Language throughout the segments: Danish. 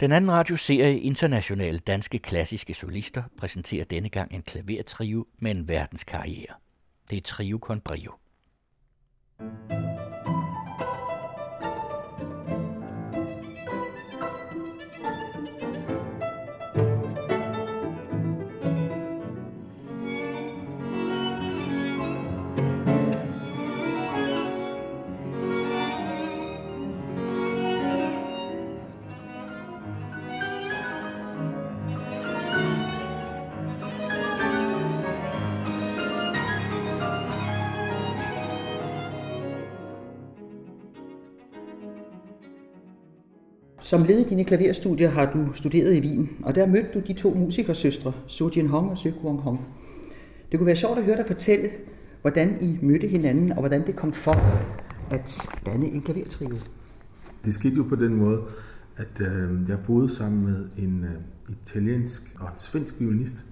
Den anden radioserie Internationale Danske Klassiske Solister præsenterer denne gang en klavertrio med en verdenskarriere. Det er Trio con Brio. thank you Som led i dine klaverstudier har du studeret i Wien, og der mødte du de to musikersøstre, Su Jin Hong og Su Kwong Hong. Det kunne være sjovt at høre dig fortælle, hvordan I mødte hinanden, og hvordan det kom for at danne en klavertrio. Det skete jo på den måde, at øh, jeg boede sammen med en øh, italiensk og en svensk violinist.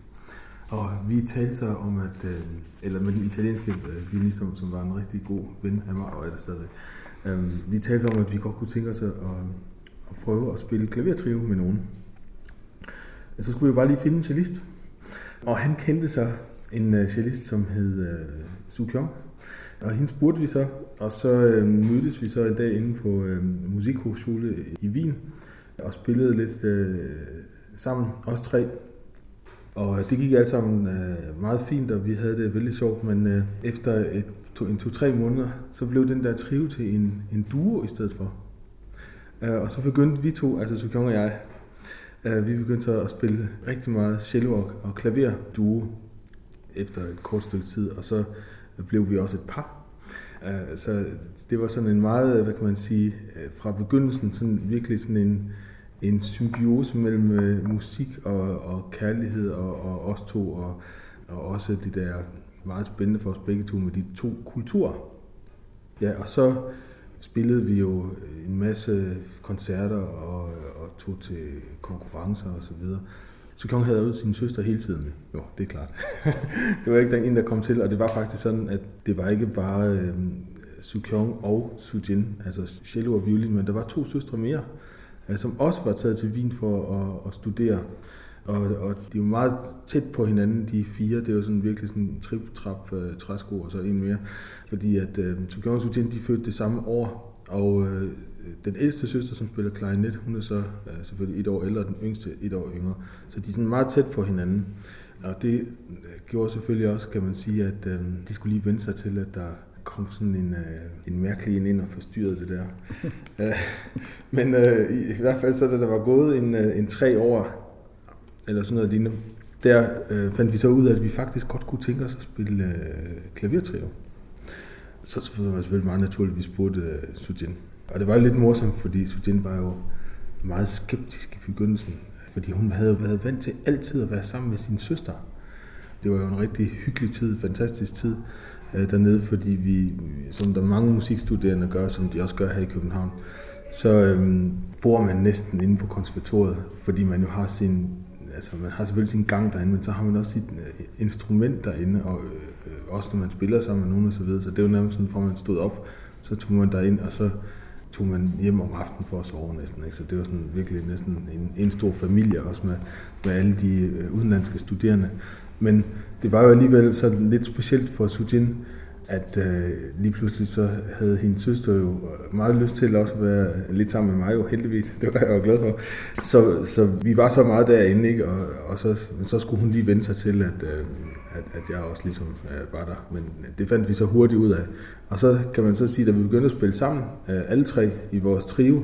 Og vi talte så om, at, øh, eller med den italienske øh, violinist, som, som var en rigtig god ven af mig, og er det stadig. Øh, vi talte om, at vi godt kunne tænke os at, at prøve at spille klavertrio med nogen. Så skulle vi bare lige finde en cellist. Og han kendte så en øh, cellist, som hed øh, Su Kyung. Og hende spurgte vi så, og så øh, mødtes vi så en dag inde på øh, Musikhochschule i Wien, og spillede lidt øh, sammen, os tre. Og øh, det gik alt sammen øh, meget fint, og vi havde det vældig sjovt, men øh, efter et, to, en to-tre måneder, så blev den der trio til en, en duo i stedet for. Øh, og så begyndte vi to, altså Sukyong og jeg, øh, vi begyndte så at spille rigtig meget cello og, og klaver duo efter et kort stykke tid, og så blev vi også et par. Øh, så det var sådan en meget, hvad kan man sige, øh, fra begyndelsen sådan virkelig sådan en, en symbiose mellem musik og, og kærlighed og, og os to, og, og også det der meget spændende for os begge to med de to kulturer. Ja, og så spillede vi jo en masse koncerter og, og tog til konkurrencer og så videre. Så Kong havde ud sin søster hele tiden. med. Jo, det er klart. det var ikke den ene, der kom til, og det var faktisk sådan, at det var ikke bare øh, Su Kyung og Su Jin, altså cello og violin, men der var to søstre mere, øh, som også var taget til Wien for at, at studere. Og, og de var meget tæt på hinanden, de fire. Det var sådan virkelig sådan en trip-trap uh, træsko og så en mere. Fordi at uh, Tsukyong og Sujin, de fødte det samme år. Og uh, den ældste søster, som spiller klarinet, hun er så uh, selvfølgelig et år ældre, den yngste et år yngre. Så de er sådan meget tæt på hinanden. Og det gjorde selvfølgelig også, kan man sige, at uh, de skulle lige vende sig til, at der kom sådan en, uh, en mærkelig en ind og forstyrrede det der. uh, men uh, i, i hvert fald så, da der var gået en, uh, en tre år, eller sådan noget lignende, der øh, fandt vi så ud af, at vi faktisk godt kunne tænke os at spille øh, klavertrio. Så, så var det selvfølgelig meget naturligt, at vi spurgte øh, Sujin. Og det var lidt morsomt, fordi Sujin var jo meget skeptisk i begyndelsen, fordi hun havde været vant til altid at være sammen med sin søster. Det var jo en rigtig hyggelig tid, fantastisk tid øh, dernede, fordi vi, som der mange musikstuderende gør, som de også gør her i København, så øh, bor man næsten inde på konservatoriet, fordi man jo har sin altså man har selvfølgelig sin gang derinde, men så har man også sit øh, instrument derinde, og øh, også når man spiller sammen med nogen og så videre. Så det er jo nærmest sådan, fra man stod op, så tog man derind, og så tog man hjem om aftenen for at sove næsten. Ikke? Så det var sådan virkelig næsten en, en stor familie, også med, med alle de øh, udenlandske studerende. Men det var jo alligevel så lidt specielt for Sujin, at øh, lige pludselig så havde hendes søster jo meget lyst til også at være lidt sammen med mig jo heldigvis. Det var jeg jo glad for. Så, så vi var så meget derinde, ikke? Og, og så, så skulle hun lige vende sig til, at, øh, at, at jeg også ligesom øh, var der. Men det fandt vi så hurtigt ud af. Og så kan man så sige, at vi begyndte at spille sammen, øh, alle tre i vores trio,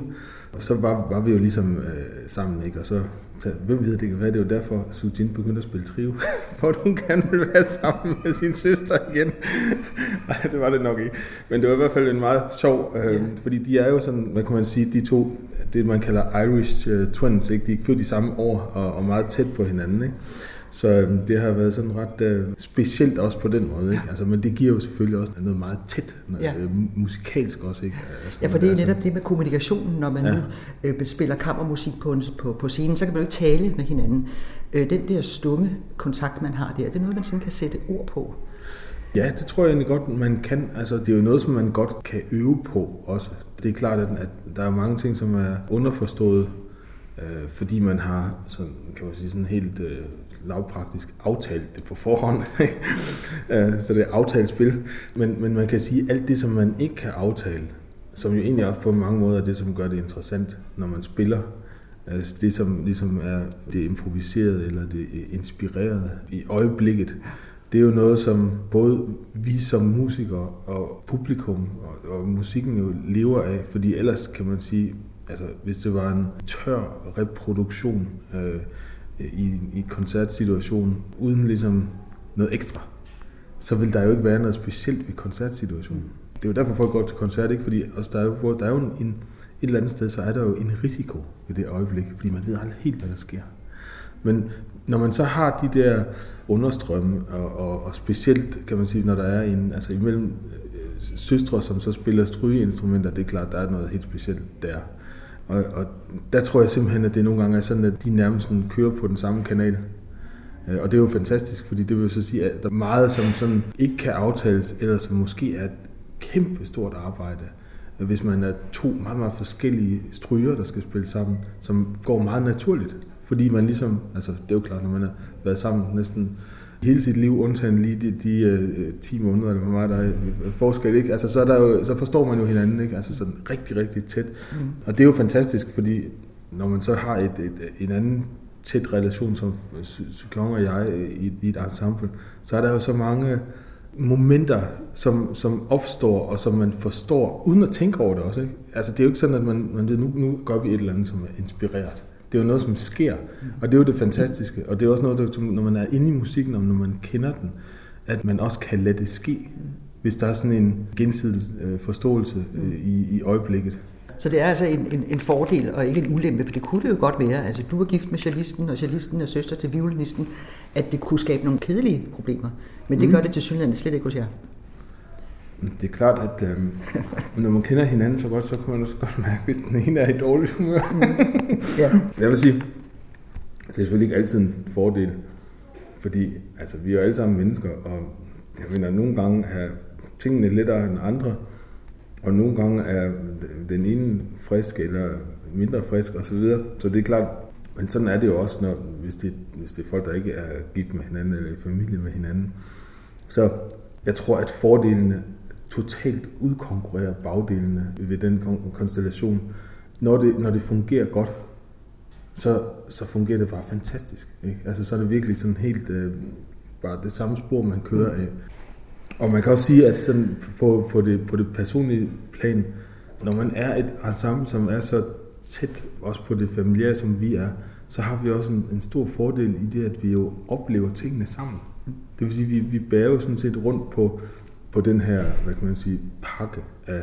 og så var, var vi jo ligesom øh, sammen, ikke? Og så så hvem ved det, hvad det var derfor, Sujin begyndte at spille trio, for at hun gerne ville være sammen med sin søster igen. Nej, det var det nok ikke. Men det var i hvert fald en meget sjov, øh, ja. fordi de er jo sådan, hvad kan man sige, de to, det man kalder Irish uh, twins, ikke? de er født i samme år og, og meget tæt på hinanden. Ikke? Så øhm, det har været sådan ret øh, specielt også på den måde. Ikke? Altså, men det giver jo selvfølgelig også noget meget tæt, noget, ja. øh, musikalsk også. Ikke? Altså, ja, for det er netop det med kommunikationen, når man ja. nu øh, spiller kammermusik på, en, på, på scenen, så kan man jo ikke tale med hinanden. Øh, den der stumme kontakt, man har der, det er noget, man sådan kan sætte ord på. Ja, det tror jeg egentlig godt, man kan. Altså, det er jo noget, som man godt kan øve på også. Det er klart, at, at der er mange ting, som er underforstået øh, fordi man har sådan, kan man sige, sådan helt øh, lavpraktisk aftalt det på forhånd. Øh, så det er aftalt spil. Men, men man kan sige, alt det, som man ikke kan aftale, som jo egentlig også på mange måder er det, som gør det interessant, når man spiller, altså det, som ligesom er det improviserede eller det inspirerede i øjeblikket, det er jo noget, som både vi som musikere og publikum og, og musikken jo lever af, fordi ellers kan man sige, altså hvis det var en tør reproduktion øh, i, i koncertsituation uden ligesom noget ekstra, så vil der jo ikke være noget specielt ved koncertsituationen. Det er jo derfor, folk går til koncert, ikke? Fordi også der er jo, der er jo en, en, et eller andet sted, så er der jo en risiko ved det øjeblik, fordi man ved aldrig helt, hvad der sker. Men når man så har de der understrømme, og, og, og specielt kan man sige, når der er en, altså imellem øh, søstre, som så spiller strygeinstrumenter, det er klart, der er noget helt specielt der. Og, og der tror jeg simpelthen, at det nogle gange er sådan, at de nærmest sådan kører på den samme kanal. Øh, og det er jo fantastisk, fordi det vil så sige, at der er meget, som sådan ikke kan aftales, eller som måske er et kæmpe stort arbejde, øh, hvis man er to meget, meget forskellige stryger, der skal spille sammen, som går meget naturligt. Fordi man ligesom, altså det er jo klart, når man har været sammen næsten hele sit liv, undtagen lige de, de uh, 10 måneder, eller hvor meget der er forskel, ikke? Altså, så, er der jo, så forstår man jo hinanden, ikke? Altså sådan rigtig, rigtig tæt. Mm. Og det er jo fantastisk, fordi når man så har et, et, en anden tæt relation som Sykong og jeg i, i et ensemble, så er der jo så mange momenter, som, som opstår, og som man forstår, uden at tænke over det også. Ikke? Altså, det er jo ikke sådan, at man, man nu, nu gør vi et eller andet, som er inspireret. Det er jo noget, som sker, og det er jo det fantastiske. Og det er også noget, der, når man er inde i musikken, og når man kender den, at man også kan lade det ske, hvis der er sådan en gensidig øh, forståelse øh, i, i øjeblikket. Så det er altså en, en, en fordel og ikke en ulempe, for det kunne det jo godt være. Altså, du er gift med cellisten, og cellisten er søster til violinisten, at det kunne skabe nogle kedelige problemer. Men det mm. gør det til synligheden slet ikke hos jer. Det er klart, at øh, når man kender hinanden så godt, så kan man også godt mærke, hvis den ene er i dårlig humør. Ja. Jeg vil sige, det er selvfølgelig ikke altid en fordel, fordi altså, vi er jo alle sammen mennesker, og jeg mener, nogle gange er tingene lettere end andre, og nogle gange er den ene frisk eller mindre frisk osv. Så, videre. så det er klart, men sådan er det jo også, når, hvis, det, hvis det er folk, der ikke er gift med hinanden eller i familie med hinanden. Så jeg tror, at fordelene totalt udkonkurrerer bagdelene ved den konstellation. Når det, når det fungerer godt, så, så fungerer det bare fantastisk. Ikke? Altså, så er det virkelig sådan helt øh, bare det samme spor, man kører af. Og man kan også sige, at sådan på, på, det, på det personlige plan, når man er et ensemble, som er så tæt også på det familiære, som vi er, så har vi også en, en stor fordel i det, at vi jo oplever tingene sammen. Det vil sige, at vi, vi bærer jo sådan set rundt på, på den her, hvad kan man sige, pakke af,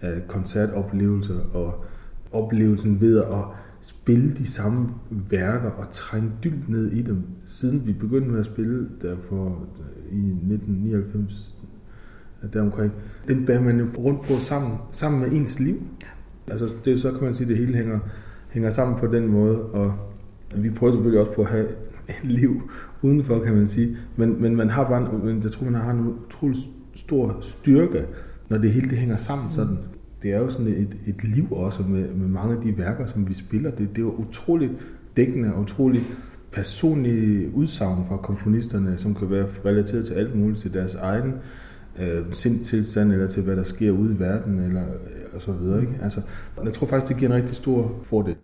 af koncertoplevelser og oplevelsen ved at spille de samme værker og trænge dybt ned i dem, siden vi begyndte med at spille der for i 1999 øh, deromkring. Den bærer man jo rundt på sammen, sammen med ens liv. Altså, det er så kan man sige, at det hele hænger, hænger sammen på den måde, og vi prøver selvfølgelig også på at have et liv udenfor, kan man sige. Men, men man har bare, en, jeg tror, man har en utrolig stor styrke, når det hele det hænger sammen sådan. Det er jo sådan et, et liv også med, med mange af de værker, som vi spiller. Det, det er jo utroligt dækkende og utroligt personlige udsagn fra komponisterne, som kan være relateret til alt muligt, til deres egen øh, sindtilstand, eller til hvad der sker ude i verden, eller øh, og så videre. Ikke? Altså, jeg tror faktisk, det giver en rigtig stor fordel.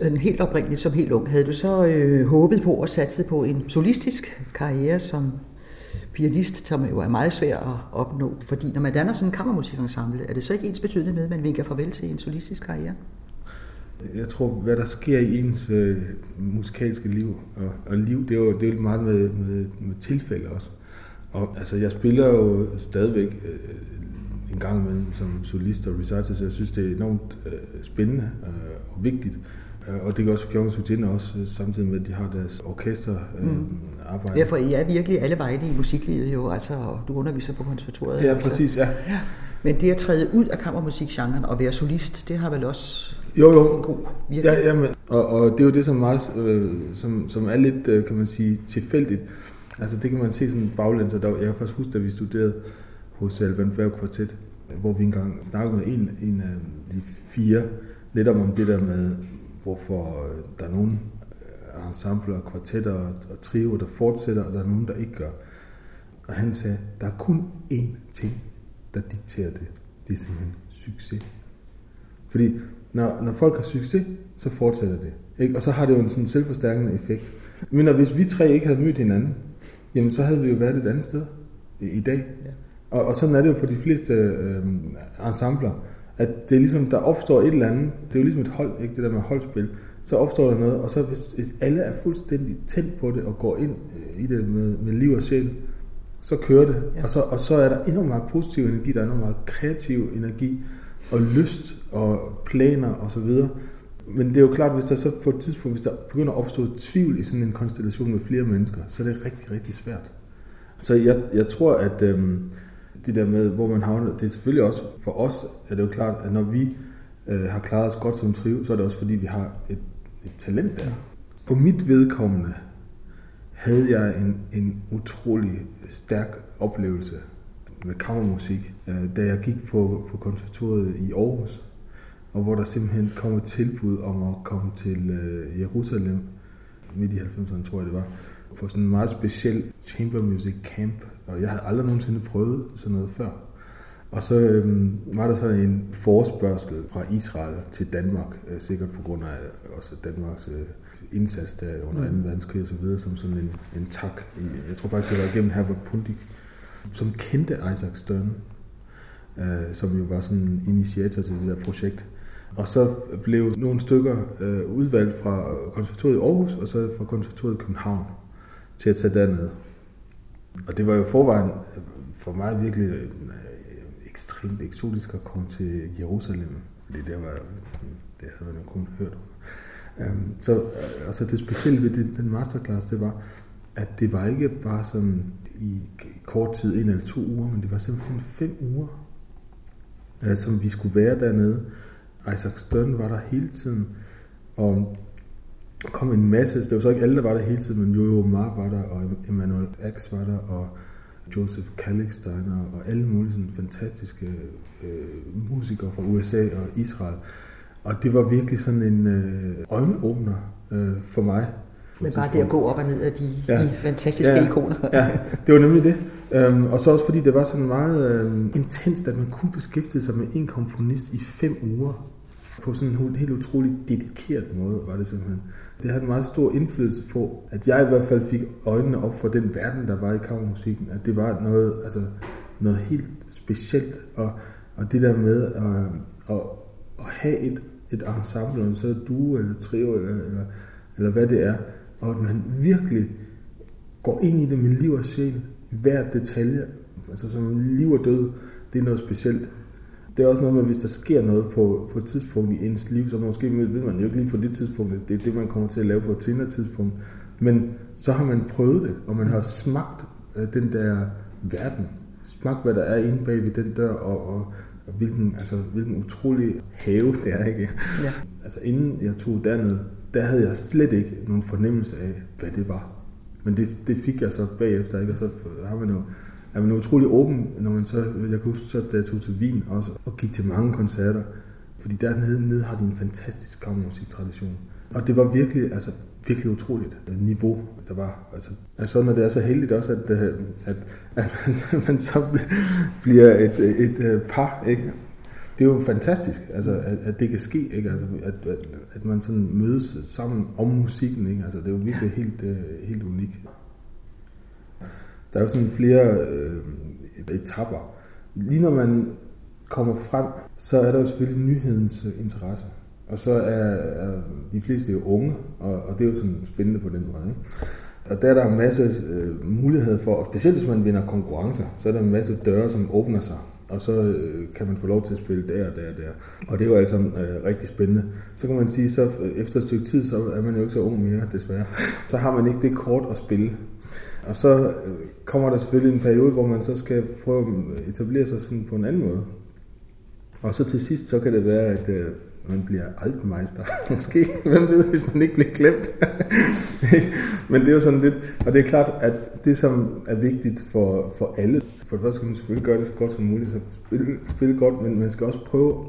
Den helt oprindeligt som helt ung, havde du så øh, håbet på at satse på en solistisk karriere som pianist, som jo er meget svær at opnå? Fordi når man danner sådan en kammermusikensemble, er det så ikke ens betydende med, at man vinker farvel til en solistisk karriere? Jeg tror, hvad der sker i ens øh, musikalske liv, og, og liv, det er jo, det er jo meget med, med, med tilfælde også. Og altså, jeg spiller jo stadigvæk øh, en gang imellem som solist og recital, så jeg synes, det er enormt øh, spændende øh, og vigtigt. Øh, og det gør også Fjorgen Sutine også, øh, samtidig med, at de har deres orkester øh, mm. arbejde. Ja, for I er virkelig alle vegne i musiklivet jo, altså, og du underviser på konservatoriet. Ja, altså. præcis, ja. ja. Men det at træde ud af kammermusikgenren og være solist, det har vel også jo, jo. en god virkning? Ja, ja men, og, og det er jo det, som, meget, øh, som, som er lidt, øh, kan man sige, tilfældigt. Altså det kan man se sådan baglæns, der, jeg kan faktisk huske, da vi studerede hos Alban Berg Kvartet, hvor vi engang snakkede med en, en af de fire, lidt om det der med, hvorfor øh, der er nogle øh, ensembler, kvartetter og trio, der fortsætter, og der er nogen, der ikke gør. Og han sagde, der er kun én ting, der dikterer det. Det er simpelthen succes. Fordi når, når folk har succes, så fortsætter det. Ikke? Og så har det jo en sådan selvforstærkende effekt. Men hvis vi tre ikke havde mødt hinanden, jamen så havde vi jo været et andet sted i, i dag. Ja. Og, og sådan er det jo for de fleste øh, ensembler at det er ligesom, der opstår et eller andet, det er jo ligesom et hold, ikke det der med holdspil, så opstår der noget, og så hvis alle er fuldstændig tændt på det og går ind øh, i det med, med liv og sjæl, så kører det. Ja. Og, så, og så er der enormt meget positiv energi, der er enormt meget kreativ energi, og lyst og planer og så videre. Men det er jo klart, hvis der så på et tidspunkt, hvis der begynder at opstå tvivl i sådan en konstellation med flere mennesker, så er det rigtig, rigtig svært. Så jeg, jeg tror, at øhm, det der med, hvor man havner, det er selvfølgelig også, for os er det jo klart, at når vi øh, har klaret os godt som triv, så er det også fordi, vi har et, et talent der. På mit vedkommende havde jeg en, en utrolig stærk oplevelse med kammermusik, øh, da jeg gik på, på konservatoriet i Aarhus, og hvor der simpelthen kom et tilbud om at komme til øh, Jerusalem, midt i 90'erne tror jeg det var, på sådan en meget speciel chamber music camp, og jeg havde aldrig nogensinde prøvet sådan noget før. Og så øhm, var der sådan en forspørgsel fra Israel til Danmark, øh, sikkert på grund af også Danmarks øh, indsats der under 2. verdenskrig og så videre, som sådan en, en tak. I, jeg tror faktisk, det var igennem Herbert Pundik, som kendte Isaac Stern, øh, som jo var sådan initiator til det der projekt. Og så blev nogle stykker øh, udvalgt fra konservatoriet i Aarhus, og så fra konservatoriet i København til at tage derned. Og det var jo forvejen for mig virkelig øh, ekstremt eksotisk at komme til Jerusalem, fordi det, var, det havde man jo kun hørt om. Øhm, så øh, altså det specielle ved den, den masterclass, det var, at det var ikke bare sådan i kort tid, en eller to uger, men det var simpelthen fem uger, uh, som vi skulle være dernede. Isaac Stern var der hele tiden, og kom en masse, det var så ikke alle, der var der hele tiden, men Jojo Mar var der, og Emmanuel Ax var der, og Joseph Kalksteiner og alle mulige sådan fantastiske øh, musikere fra USA og Israel. Og det var virkelig sådan en øh, øjenåbner øh, for mig. Men bare det at gå op og ned af de, ja. de fantastiske ja. ikoner. ja, det var nemlig det. Um, og så også fordi det var sådan meget um, intenst, at man kunne beskæftige sig med en komponist i fem uger. På sådan en helt utrolig dedikeret måde var det simpelthen. Det havde en meget stor indflydelse på, at jeg i hvert fald fik øjnene op for den verden, der var i kammermusikken. At det var noget, altså, noget helt specielt. Og, og det der med at, at, at have et, et ensemble, om så er eller trio, eller, eller, eller hvad det er, og at man virkelig går ind i det med liv og sjæl, hver detalje, altså som liv og død, det er noget specielt det er også noget med, hvis der sker noget på, på et tidspunkt i ens liv, så måske ved man jo ikke lige på det tidspunkt, det er det, man kommer til at lave på et senere tidspunkt. Men så har man prøvet det, og man har smagt øh, den der verden. Smagt, hvad der er inde bag ved den dør, og, og, og hvilken, altså, hvilken utrolig have det er, ikke? Ja. Altså inden jeg tog derned, der havde jeg slet ikke nogen fornemmelse af, hvad det var. Men det, det fik jeg så bagefter, ikke? Og så har man jo er man utrolig åben, når man så, jeg kan huske, så, da jeg tog til Wien også, og gik til mange koncerter, fordi dernede nede har de en fantastisk kammermusiktradition. Og det var virkelig, altså, virkelig utroligt niveau, der var. Altså, altså når det er så heldigt også, at, øh, at, at man, man så bliver et, et, et øh, par, ikke? Det er jo fantastisk, altså, at, at det kan ske, ikke? Altså, at, at, at man sådan mødes sammen om musikken. Ikke? Altså, det er jo virkelig helt, øh, helt unikt. Der er jo sådan flere øh, etapper. Lige når man kommer frem, så er der jo selvfølgelig nyhedens interesse. Og så er, er de fleste jo unge, og, og det er jo sådan spændende på den måde. Ikke? Og der er der en masse øh, muligheder for, og specielt hvis man vinder konkurrencer, så er der en masse døre, som åbner sig. Og så øh, kan man få lov til at spille der og der og der. Og det er jo altså øh, rigtig spændende. Så kan man sige, så øh, efter et stykke tid, så er man jo ikke så ung mere, desværre. Så har man ikke det kort at spille. Og så øh, kommer der selvfølgelig en periode, hvor man så skal prøve at etablere sig sådan på en anden måde. Og så til sidst, så kan det være, at øh, man bliver altmeister. Måske, hvem ved, hvis man ikke bliver glemt. Men det er jo sådan lidt, og det er klart, at det som er vigtigt for, for alle, for det første skal man selvfølgelig gøre det så godt som muligt, så spille, spille godt, men man skal også prøve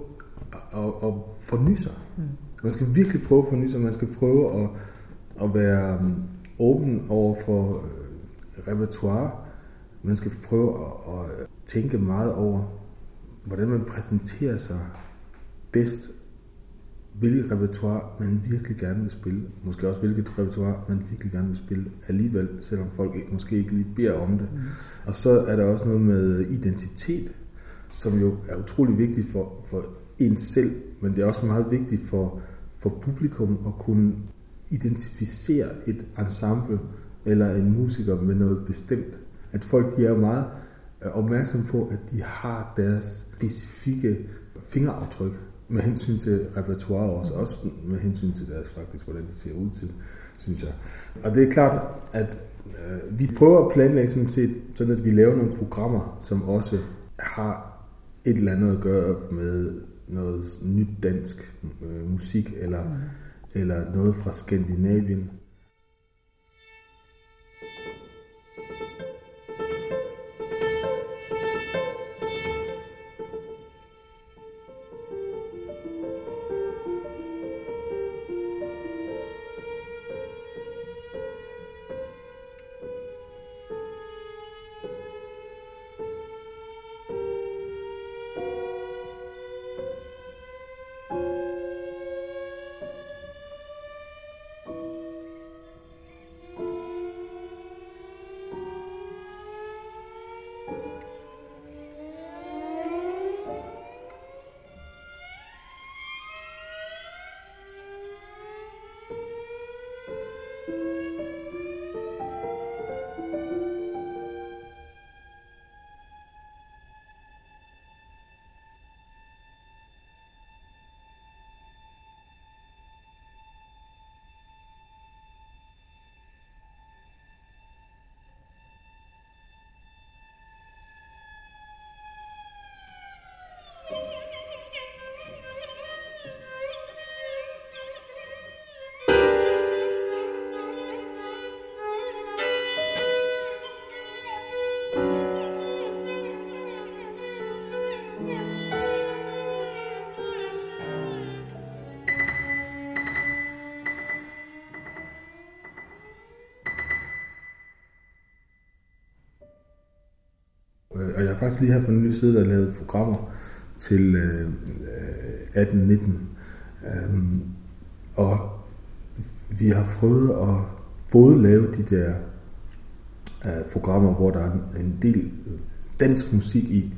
at, at, forny sig. Mm. Man skal virkelig prøve at forny sig, man skal prøve at, at være um, åben over for repertoire. Man skal prøve at, at tænke meget over, hvordan man præsenterer sig bedst, hvilket repertoire man virkelig gerne vil spille. Måske også hvilket repertoire man virkelig gerne vil spille alligevel, selvom folk ikke, måske ikke lige beder om det. Mm. Og så er der også noget med identitet, som jo er utrolig vigtigt for, for en selv, men det er også meget vigtigt for, for publikum at kunne identificere et ensemble, eller en musiker med noget bestemt. At folk de er meget øh, opmærksomme på, at de har deres specifikke fingeraftryk med hensyn til repertoire også, også med hensyn til deres faktisk, hvordan det ser ud til, synes jeg. Og det er klart, at øh, vi prøver at planlægge sådan set, sådan at vi laver nogle programmer, som også har et eller andet at gøre med noget nyt dansk øh, musik, eller, mm. eller noget fra Skandinavien. Faktisk lige her for nylig siddet og lavet programmer til øh, øh 18-19. Øhm, og vi har prøvet at både lave de der øh, programmer, hvor der er en del dansk musik i,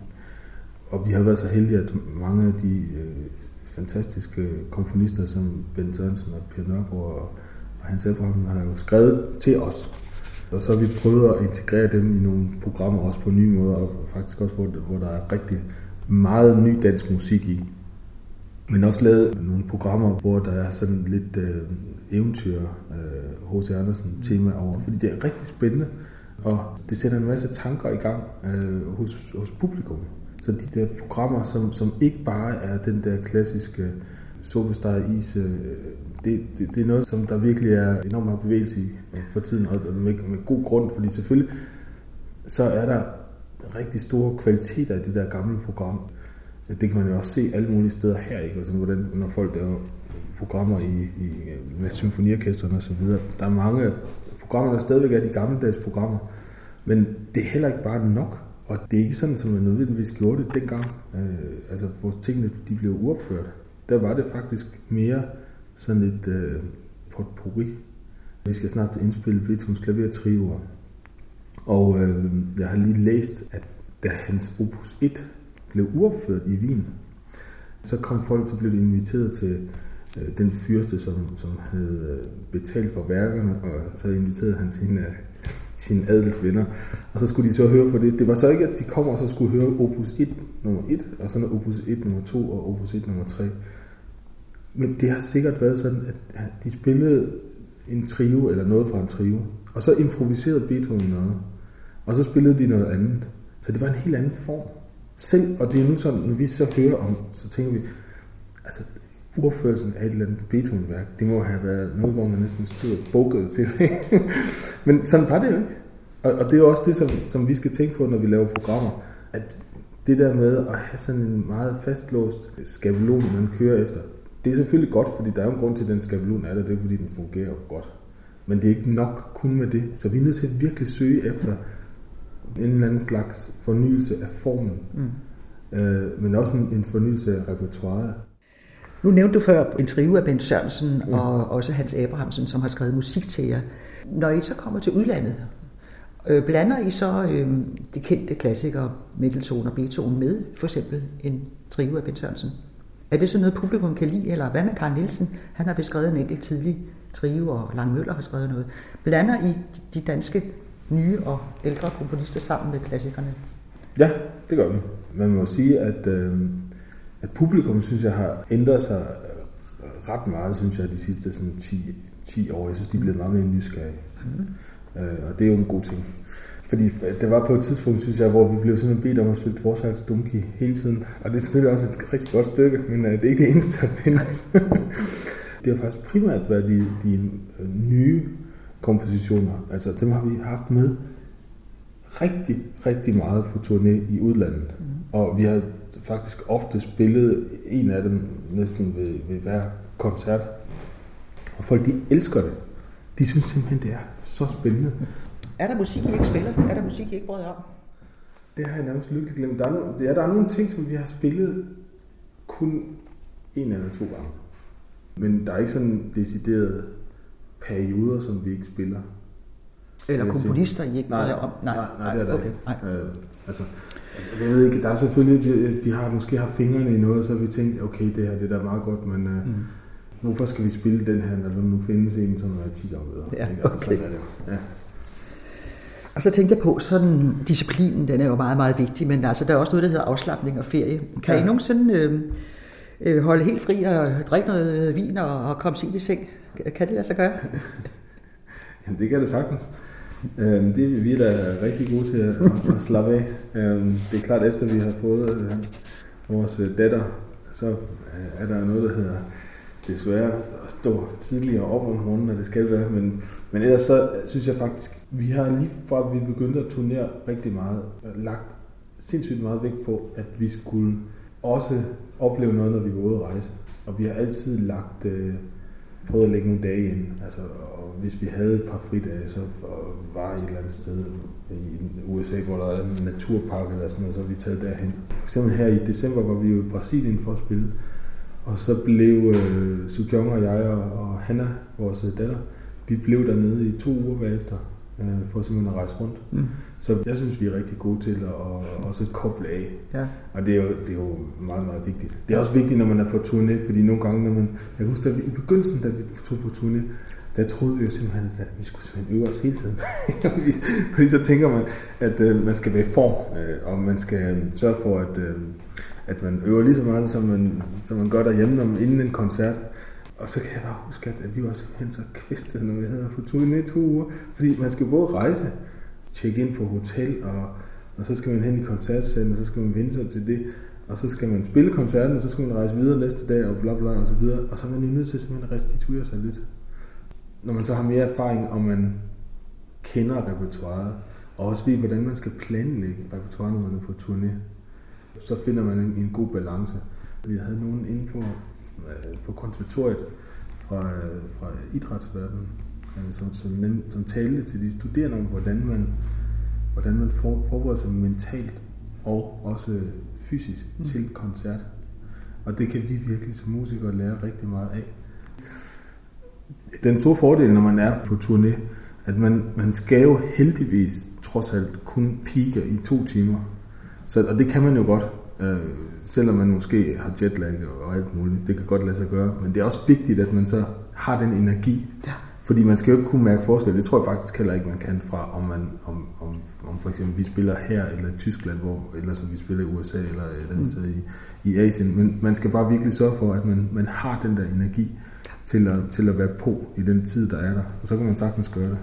og vi har været så heldige, at mange af de øh, fantastiske komponister som Ben Sørensen og Per Nørgaard og, og Hans Abraham har jo skrevet til os og så har vi prøvet at integrere dem i nogle programmer også på nye måder, og faktisk også, hvor, hvor der er rigtig meget ny dansk musik i. Men også lavet nogle programmer, hvor der er sådan lidt øh, eventyr, H.C. Øh, Andersen tema over, fordi det er rigtig spændende, og det sætter en masse tanker i gang øh, hos, hos publikum. Så de der programmer, som, som ikke bare er den der klassiske sopesteg is øh, det, det, det er noget, som der virkelig er enormt meget bevægelse i øh, for tiden, og med, med god grund, fordi selvfølgelig så er der rigtig store kvaliteter i det der gamle program. Det kan man jo også se alle mulige steder her, ikke? Altså, hvordan, når folk laver programmer i, i, øh, med symfoniorkesterne og så videre. Der er mange programmer, der stadigvæk er de gammeldags programmer, men det er heller ikke bare nok, og det er ikke sådan, som man nødvendigvis gjorde det dengang, øh, altså hvor tingene de blev uopført. Der var det faktisk mere sådan lidt øh, potpourri. Vi skal snart indspille Beethovens klavertrioer. Og øh, jeg har lige læst, at da hans opus 1 blev uopført i Wien, så kom folk til blev inviteret til øh, den fyrste, som, som havde øh, betalt for værkerne, og så inviterede han sine, øh, sine adelsvenner. Og så skulle de så høre på det. Det var så ikke, at de kom og så skulle høre opus 1 nummer 1, og så opus 1 nummer 2 og opus 1 nummer 3. Men det har sikkert været sådan, at de spillede en trio eller noget fra en trio, og så improviserede Beethoven noget, og så spillede de noget andet. Så det var en helt anden form. Selv, og det er nu sådan, når vi så hører om, så tænker vi, altså urførelsen af et eller andet Beethoven-værk, det må have været noget, hvor man næsten stod bukket til det. Men sådan var det jo ikke. Og, og det er jo også det, som, som vi skal tænke på, når vi laver programmer, at det der med at have sådan en meget fastlåst skabelon, man kører efter, det er selvfølgelig godt, fordi der er jo en grund til, at den skabelon er der, det er fordi, den fungerer godt. Men det er ikke nok kun med det. Så vi er nødt til at virkelig søge efter en eller anden slags fornyelse af formen. Mm. Øh, men også en, en fornyelse af repertoireet. Nu nævnte du før en trio af Ben Sørensen mm. og også Hans Abrahamsen, som har skrevet musik til jer. Når I så kommer til udlandet, øh, blander I så øh, de kendte klassikere Mendelssohn og Beethoven med, for eksempel en trio af Ben Sørensen? Er det sådan noget, publikum kan lide? Eller hvad med Karl Nielsen? Han har vist skrevet en enkelt tidlig trio, og Lang Møller har skrevet noget. Blander I de danske nye og ældre komponister sammen med klassikerne? Ja, det gør vi. Man må sige, at, øh, at publikum, synes jeg, har ændret sig ret meget, synes jeg, de sidste sådan 10, 10 år. Jeg synes, de er blevet meget mere nysgerrige. Mm. Øh, og det er jo en god ting. Fordi det var på et tidspunkt, synes jeg, hvor vi blev simpelthen bedt om at spille Dvorak's Dumki hele tiden. Og det er selvfølgelig også et rigtig godt stykke, men uh, det er ikke det eneste, der findes. det har faktisk primært været de, de øh, nye kompositioner. Altså dem har vi haft med rigtig, rigtig meget på turné i udlandet. Mm. Og vi har faktisk ofte spillet en af dem næsten ved, ved hver koncert. Og folk, de elsker det. De synes simpelthen, det er så spændende. Er der musik, I ikke spiller? Er der musik, I ikke bryder om? Det har jeg nærmest lykkeligt glemt. Der er, nogle, ja, der er nogle ting, som vi har spillet kun en eller to gange. Men der er ikke sådan deciderede perioder, som vi ikke spiller. Eller komponister, I ikke bryder om? Nej, nej, nej, det er der okay, ikke. Nej. Øh, altså, jeg ved ikke, der er selvfølgelig, vi, vi har måske haft fingrene i noget, så har vi tænkt, okay, det her det er da meget godt, men øh, mm. hvorfor skal vi spille den her, når der nu findes en, som er 10 år bedre? Ja, okay. altså, sådan er det. Ja. Og så tænkte jeg på, sådan disciplinen, den er jo meget, meget vigtig, men altså, der er også noget, der hedder afslappning og ferie. Kan ja. I nogensinde øh, øh, holde helt fri og drikke noget vin og, og komme sent i seng? Kan det lade sig gøre? Jamen, det kan det sagtens. Øhm, det vi er da rigtig gode til at, at slappe af. Øhm, det er klart, efter vi har fået øh, vores øh, datter, så øh, er der noget, der hedder desværre at stå tidligere op om morgenen, når det skal være. Men, men ellers så synes jeg faktisk, vi har lige fra vi begyndte at turnere rigtig meget, øh, lagt sindssygt meget vægt på, at vi skulle også opleve noget, når vi var ude at rejse. Og vi har altid lagt, øh, prøvet at lægge nogle dage ind. Altså, og hvis vi havde et par fridage, så var et eller andet sted i USA, hvor der er en naturpark eller sådan noget, så vi taget derhen. For eksempel her i december var vi jo i Brasilien for at spille. Og så blev øh, Sukyong og jeg og, og Hanna, vores datter, vi blev dernede i to uger bagefter øh, for simpelthen at rejse rundt. Mm. Så jeg synes, vi er rigtig gode til at også koble af. Ja. Og det er, jo, det er jo meget, meget vigtigt. Det er også vigtigt, når man er på turné, fordi nogle gange, når man... Jeg kan huske, at vi, i begyndelsen, da vi tog på turné, der troede vi jo simpelthen, at vi skulle simpelthen øve os hele tiden. fordi så tænker man, at øh, man skal være i form, øh, og man skal øh, sørge for, at, øh, at man øver lige så meget, som man, som man gør derhjemme om, inden en koncert. Og så kan jeg bare huske, at vi var simpelthen så kvæstede, når vi havde været på turné i to uger. Fordi man skal både rejse, tjekke ind på hotel, og, og så skal man hen i koncertsalen, og så skal man vinde sig til det. Og så skal man spille koncerten, og så skal man rejse videre næste dag, og bla bla, og så videre. Og så er man jo nødt til simpelthen at restituere sig lidt. Når man så har mere erfaring, og man kender repertoiret, og også ved, hvordan man skal planlægge repertoireet, når man er på turné, så finder man en, en god balance. Vi havde nogen inde på på konservatoriet fra, fra idrætsverdenen, øh, som, som, som talte til de studerende om, hvordan man, hvordan man for, forbereder sig mentalt og også fysisk mm. til koncert. Og det kan vi virkelig som musikere lære rigtig meget af. Den store fordel, når man er på turné, at man, man skal jo heldigvis trods alt kun pike i to timer. Så, og det kan man jo godt. Øh, selvom man måske har jetlag og alt muligt. Det kan godt lade sig gøre. Men det er også vigtigt, at man så har den energi. Ja. Fordi man skal jo ikke kunne mærke forskel. Det tror jeg faktisk heller ikke, man kan fra, om, man, om, om, om for eksempel vi spiller her eller i Tyskland, hvor, eller som vi spiller i USA eller et andet mm. sted i, i Asien. Men man skal bare virkelig sørge for, at man, man har den der energi til at, til at være på i den tid, der er der. Og så kan man sagtens gøre det.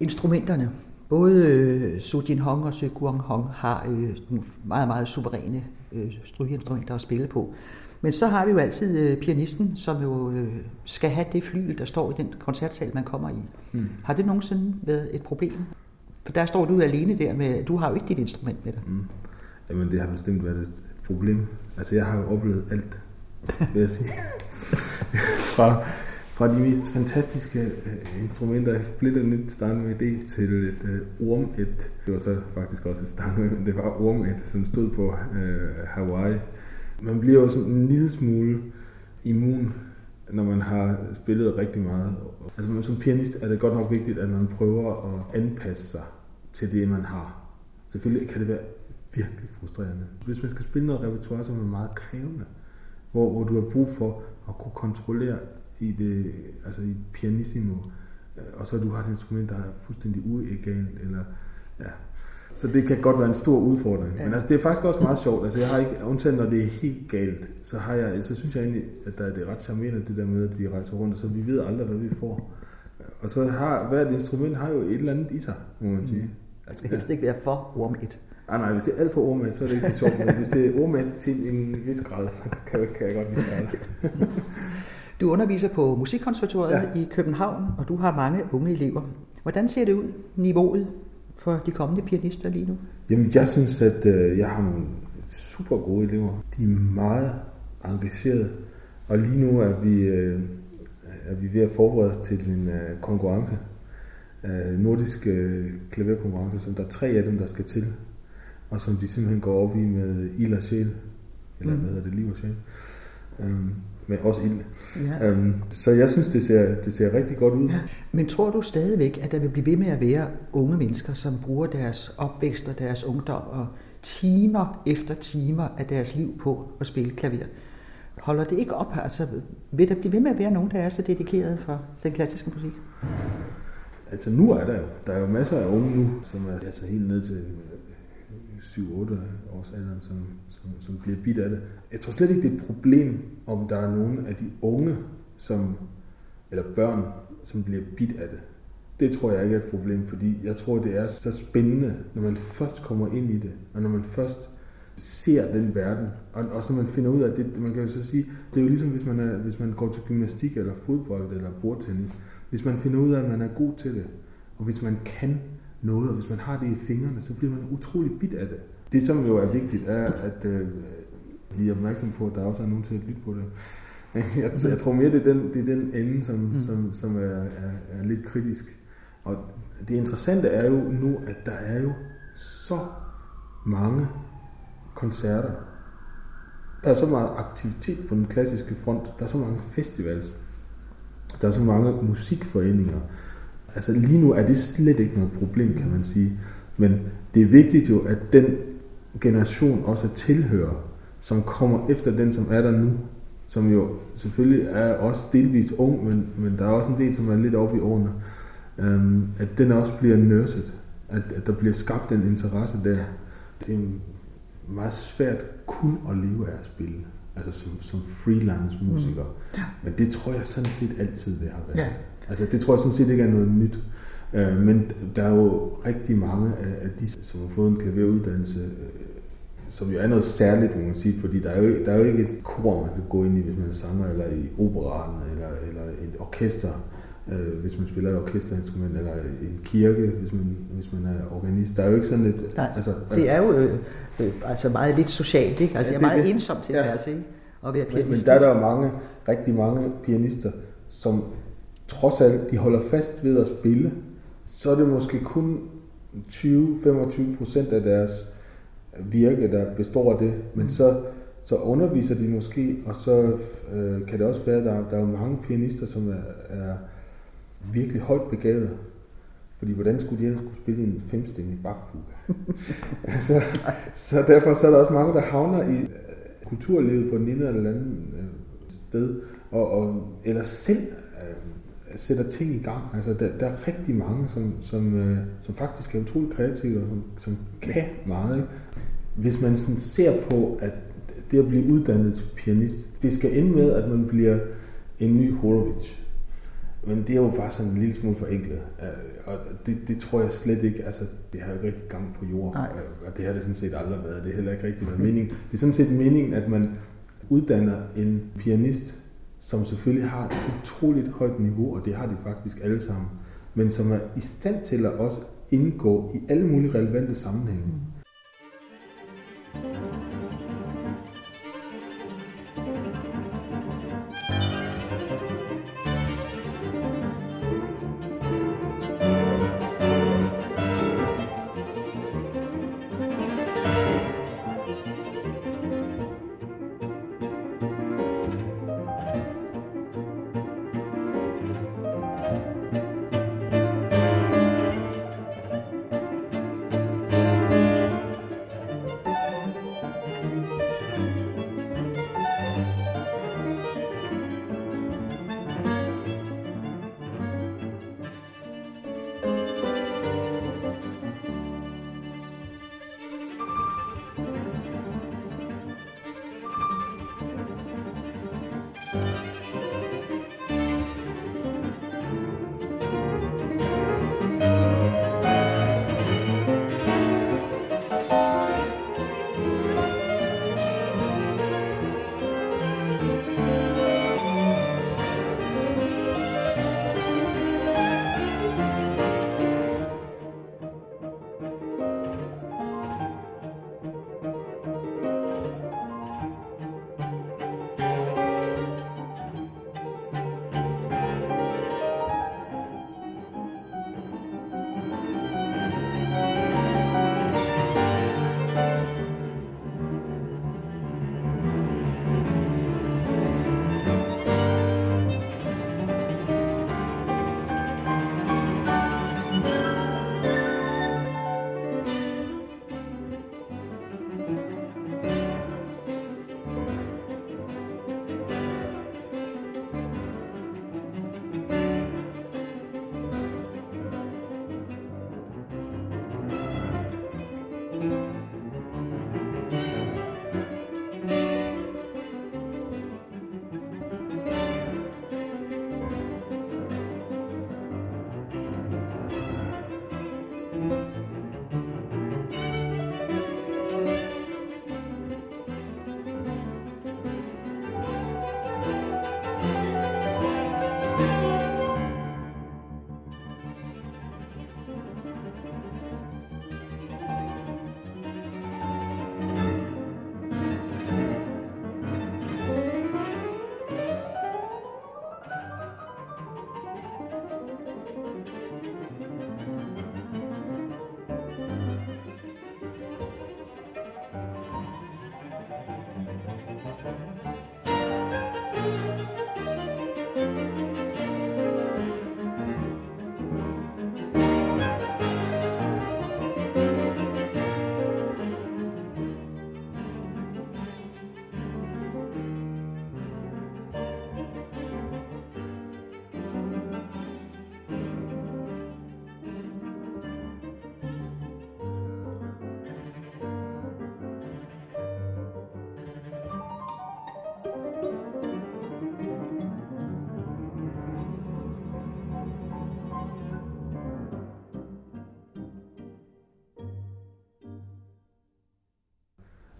Instrumenterne. Både øh, Jin Hong og Su Guang Hong har øh, nogle meget, meget suveræne øh, strygeinstrumenter at spille på. Men så har vi jo altid øh, pianisten, som jo øh, skal have det fly, der står i den koncertsal, man kommer i. Mm. Har det nogensinde været et problem? For der står du alene der med, du har jo ikke dit instrument med dig. Mm. Jamen, det har bestemt været et problem. Altså, jeg har jo oplevet alt, vil jeg sige. fra, fra de mest fantastiske øh, instrumenter, splitter nyt Steinway D, til et øh, ormet. Det var så faktisk også et Steinway, men det var orm et, som stod på øh, Hawaii. Man bliver jo sådan en lille smule immun, når man har spillet rigtig meget. Altså som pianist er det godt nok vigtigt, at man prøver at anpasse sig til det, man har. Selvfølgelig kan det være virkelig frustrerende. Hvis man skal spille noget repertoire, som er meget krævende, hvor, hvor du har brug for at kunne kontrollere i det, altså i pianissimo, øh, og så du har et instrument, der er fuldstændig uegalt, eller ja. Så det kan godt være en stor udfordring. Ja. Men altså, det er faktisk også meget sjovt. Altså, jeg har ikke, undtagen når det er helt galt, så, har jeg, så synes jeg egentlig, at der er det ret charmerende, det der med, at vi rejser rundt, så vi ved aldrig, hvad vi får. Og så har hvert instrument har jo et eller andet i sig, må man sige. Mm. Det skal helst ikke være for ormet. Ah, nej, hvis det er alt for ormet, så er det ikke så sjovt. Men hvis det er ormet til en vis grad, så kan, kan jeg godt lide det. Du underviser på Musikkonservatoriet ja. i København, og du har mange unge elever. Hvordan ser det ud, niveauet for de kommende pianister lige nu? Jamen, jeg synes, at øh, jeg har nogle super gode elever. De er meget engagerede, og lige nu er vi, øh, er vi ved at forberede os til en øh, konkurrence. Øh, nordisk øh, klaverkonkurrence, som der er tre af dem, der skal til, og som de simpelthen går op i med ild og sjæl, eller mm. hvad hedder det, liv og sjæl. Um, med også ild. Ja. Um, så jeg synes, det ser, det ser rigtig godt ud. Ja. Men tror du stadigvæk, at der vil blive ved med at være unge mennesker, som bruger deres opvækst og deres ungdom og timer efter timer af deres liv på at spille klaver? Holder det ikke op? Altså, vil der blive ved med at være nogen, der er så dedikeret for den klassiske musik? Altså nu er der jo, der er jo masser af unge nu, som er altså helt ned til 7-8 års alderen, som, som, som bliver bidt af det. Jeg tror slet ikke, det er et problem, om der er nogen af de unge, som, eller børn, som bliver bidt af det. Det tror jeg ikke er et problem, fordi jeg tror, det er så spændende, når man først kommer ind i det, og når man først ser den verden, og også når man finder ud af det, man kan jo så sige, det er jo ligesom hvis man, er, hvis man går til gymnastik eller fodbold eller bordtennis, hvis man finder ud af, at man er god til det, og hvis man kan noget, og hvis man har det i fingrene, så bliver man utrolig bit af det. Det, som jo er vigtigt, er, at øh, vi er opmærksom på, at der også er nogen til at lytte på det. Jeg, jeg tror mere, det er den, det er den ende, som, mm. som, som er, er, er lidt kritisk. Og det interessante er jo nu, at der er jo så mange koncerter. Der er så meget aktivitet på den klassiske front. Der er så mange festivals. Der er så mange musikforeninger. Altså lige nu er det slet ikke noget problem, kan man sige. Men det er vigtigt jo, at den generation også tilhører, som kommer efter den, som er der nu, som jo selvfølgelig er også delvis ung, men, men der er også en del, som er lidt oppe i årene, øhm, at den også bliver nørset, at, at der bliver skabt en interesse der. Det er meget svært kun at leve af at spille, altså som, som freelance musiker. Mm. Ja. Men det tror jeg sådan set altid det har været. Ja. Altså det tror jeg sådan set ikke er noget nyt. Øh, men der er jo rigtig mange af de, som har fået en klaveruddannelse, øh, som jo er noget særligt, må man sige, fordi der er jo, der er jo ikke et kor, man kan gå ind i, hvis man er sanger, eller i operaen, eller, eller et orkester, øh, hvis man spiller et orkesterinstrument, eller en kirke, hvis man, hvis man er organist. Der er jo ikke sådan et... Nej, altså, det er jo øh, øh, altså meget lidt socialt, ikke? Altså ja, det er meget det. ensomt til ja. ikke? At være pianist. Men, men der er der jo mange, rigtig mange pianister, som trods alt, de holder fast ved at spille, så er det måske kun 20-25 procent af deres virke, der består af det. Men så, så underviser de måske, og så øh, kan det også være, at der, der er mange pianister, som er, er virkelig højt begavet. Fordi hvordan skulle de ellers kunne spille en femstemmig bakfuge? altså, så derfor så er der også mange, der havner i øh, kulturlivet på den ene eller anden øh, sted, og, og, eller selv øh, sætter ting i gang. Altså, der, der er rigtig mange, som, som, øh, som faktisk er utrolig kreative og som, som kan meget. Ikke? Hvis man sådan ser på, at det at blive uddannet til pianist, det skal ende med, at man bliver en ny Horowitz. Men det er jo bare sådan en lille smule forenklet. Øh, og det, det tror jeg slet ikke, altså det har jo ikke rigtig gang på jorden. Nej. Øh, og det har det sådan set aldrig været. Det er heller ikke rigtig været meningen. Det er sådan set meningen, at man uddanner en pianist, som selvfølgelig har et utroligt højt niveau, og det har de faktisk alle sammen, men som er i stand til at også indgå i alle mulige relevante sammenhænge. Mm.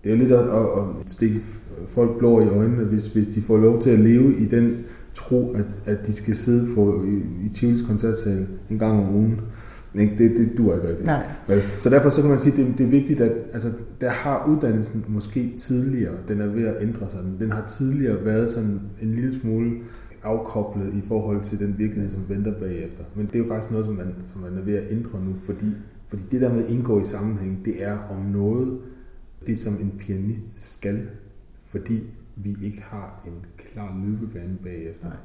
Det er jo lidt at, at, at stikke folk blå i øjnene, hvis, hvis de får lov til at leve i den tro, at, at de skal sidde på, i, i Tivolis koncertsal en gang om ugen. Ikke? Det, det duer ikke rigtigt. Nej. Så derfor så kan man sige, at det, det er vigtigt, at altså, der har uddannelsen måske tidligere, den er ved at ændre sig. Den har tidligere været sådan en lille smule afkoblet i forhold til den virkelighed, som venter bagefter. Men det er jo faktisk noget, som man, som man er ved at ændre nu, fordi, fordi det der med at indgå i sammenhæng, det er om noget, det som en pianist skal, fordi vi ikke har en klar løbebane bagefter. Nej.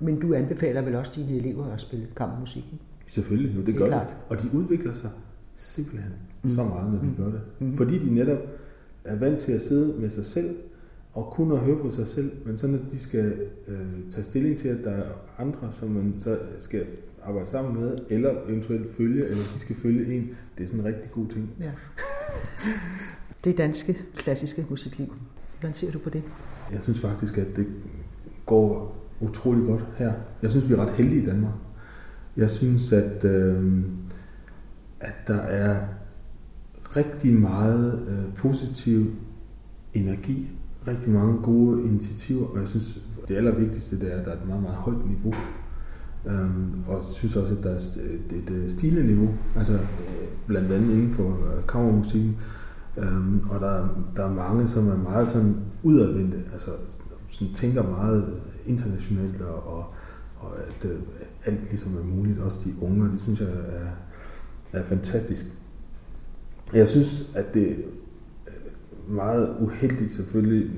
Men du anbefaler vel også dine elever at spille kammermusik, ikke? Selvfølgelig, jo, det, det gør klart. det. Og de udvikler sig simpelthen mm. så meget, når de mm. gør det. Mm. Fordi de netop er vant til at sidde med sig selv, og kun at høre på sig selv, men så når de skal øh, tage stilling til, at der er andre, som man så skal arbejde sammen med, eller eventuelt følge, eller de skal følge en, det er sådan en rigtig god ting. Ja. det danske klassiske musikliv. Hvordan ser du på det? Jeg synes faktisk, at det går utrolig godt her. Jeg synes, vi er ret heldige i Danmark. Jeg synes, at, øh, at der er rigtig meget øh, positiv energi, rigtig mange gode initiativer, og jeg synes, det allervigtigste det er, at der er et meget, meget højt niveau. Øhm, og jeg synes også, at der er øh, et, et, et stigende niveau, altså øh, blandt andet inden for øh, kammermusikken. Øhm, og der, der er mange, som er meget sådan udadvendte, altså sådan tænker meget internationalt, og, og, og at øh, alt ligesom er muligt, også de unge, det synes jeg er, er fantastisk. Jeg synes, at det er øh, meget uheldigt selvfølgelig,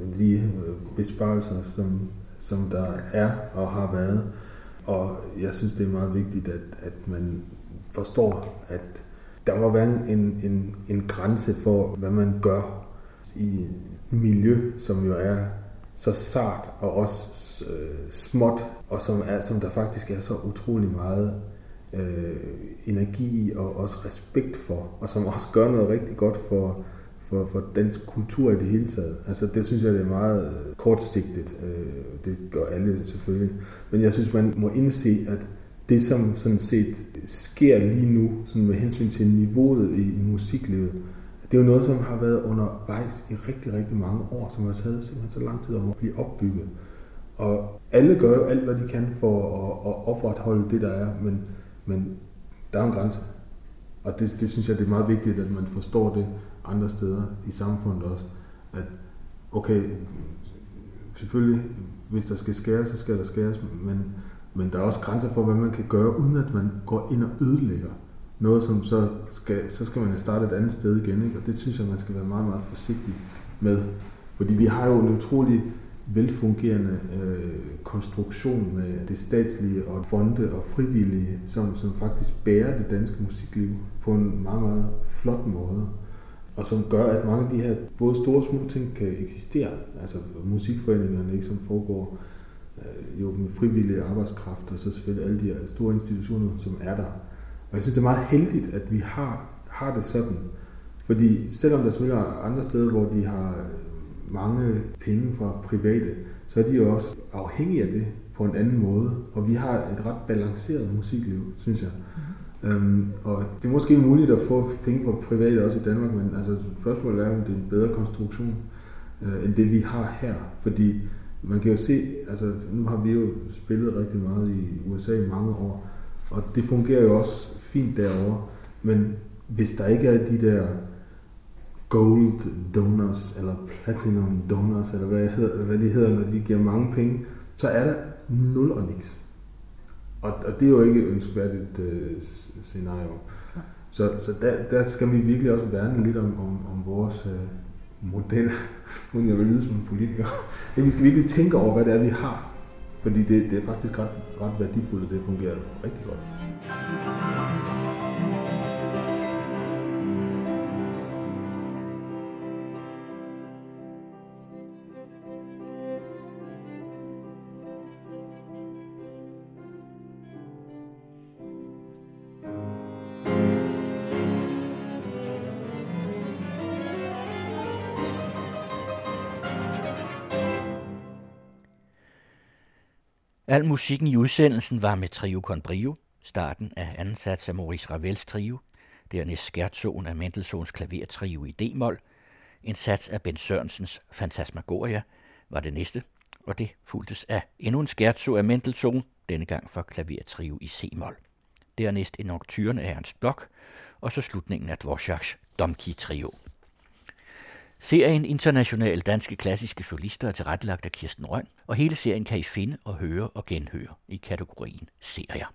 øh, de øh, besparelser, som, som der er og har været. Og jeg synes, det er meget vigtigt, at, at man forstår, at der må være en, en, en grænse for, hvad man gør i miljø, som jo er så sart og også øh, småt, og som, er, som der faktisk er så utrolig meget øh, energi og også respekt for, og som også gør noget rigtig godt for, for, for dansk kultur i det hele taget. Altså det synes jeg, det er meget øh, kortsigtet. Øh, det gør alle selvfølgelig. Men jeg synes, man må indse, at det, som sådan set sker lige nu, sådan med hensyn til niveauet i, i musiklivet, det er jo noget, som har været undervejs i rigtig, rigtig mange år, som har taget simpelthen så lang tid om at blive opbygget. Og alle gør jo alt, hvad de kan for at, at opretholde det, der er, men, men der er en grænse. Og det, det synes jeg, det er meget vigtigt, at man forstår det andre steder i samfundet også. At okay, selvfølgelig, hvis der skal skæres, så skal der skæres, men, men der er også grænser for, hvad man kan gøre, uden at man går ind og ødelægger noget, som så skal, så skal man starte et andet sted igen. Ikke? Og det synes jeg, man skal være meget, meget forsigtig med. Fordi vi har jo en utrolig velfungerende øh, konstruktion med det statslige og fonde og frivillige, som, som faktisk bærer det danske musikliv på en meget, meget flot måde. Og som gør, at mange af de her både store og små ting kan eksistere. Altså musikforeningerne, ikke, som foregår øh, jo med frivillige arbejdskraft, og så selvfølgelig alle de her store institutioner, som er der. Og jeg synes, det er meget heldigt, at vi har, har det sådan. Fordi selvom der selvfølgelig er andre steder, hvor de har mange penge fra private, så er de jo også afhængige af det på en anden måde. Og vi har et ret balanceret musikliv, synes jeg. Mm-hmm. Øhm, og det er måske muligt at få penge fra private også i Danmark, men altså, spørgsmålet er, om det er en bedre konstruktion øh, end det, vi har her. Fordi man kan jo se, altså nu har vi jo spillet rigtig meget i USA i mange år, og det fungerer jo også fint derovre. Men hvis der ikke er de der gold donors, eller platinum donors, eller hvad, hedder, hvad de hedder, når de giver mange penge, så er der nul og niks. Og, og det er jo ikke et ønskværdigt øh, scenario. Så, så der, der skal vi virkelig også værne lidt om, om, om vores øh, model, uden jeg vil lyde som en politiker. Vi skal virkelig tænke over, hvad det er, vi har. Fordi det, det er faktisk ret, ret værdifuldt, og det fungerer rigtig godt. Al musikken i udsendelsen var med Trio con Brio, starten af anden sats af Maurice Ravels trio, dernæst skærtsoen af Mendelssohns klavertrio i D-mol, En sats af Ben Sørensens Fantasmagoria var det næste, og det fuldtes af endnu en scherzo af Mendelssohn, denne gang for klavertrio i C-mol. Dernæst en nocturne af Ernst Bloch, og så slutningen af Dvorak's Domki-trio. Serien Internationale Danske Klassiske Solister er tilrettelagt af Kirsten Røn, og hele serien kan I finde og høre og genhøre i kategorien serier.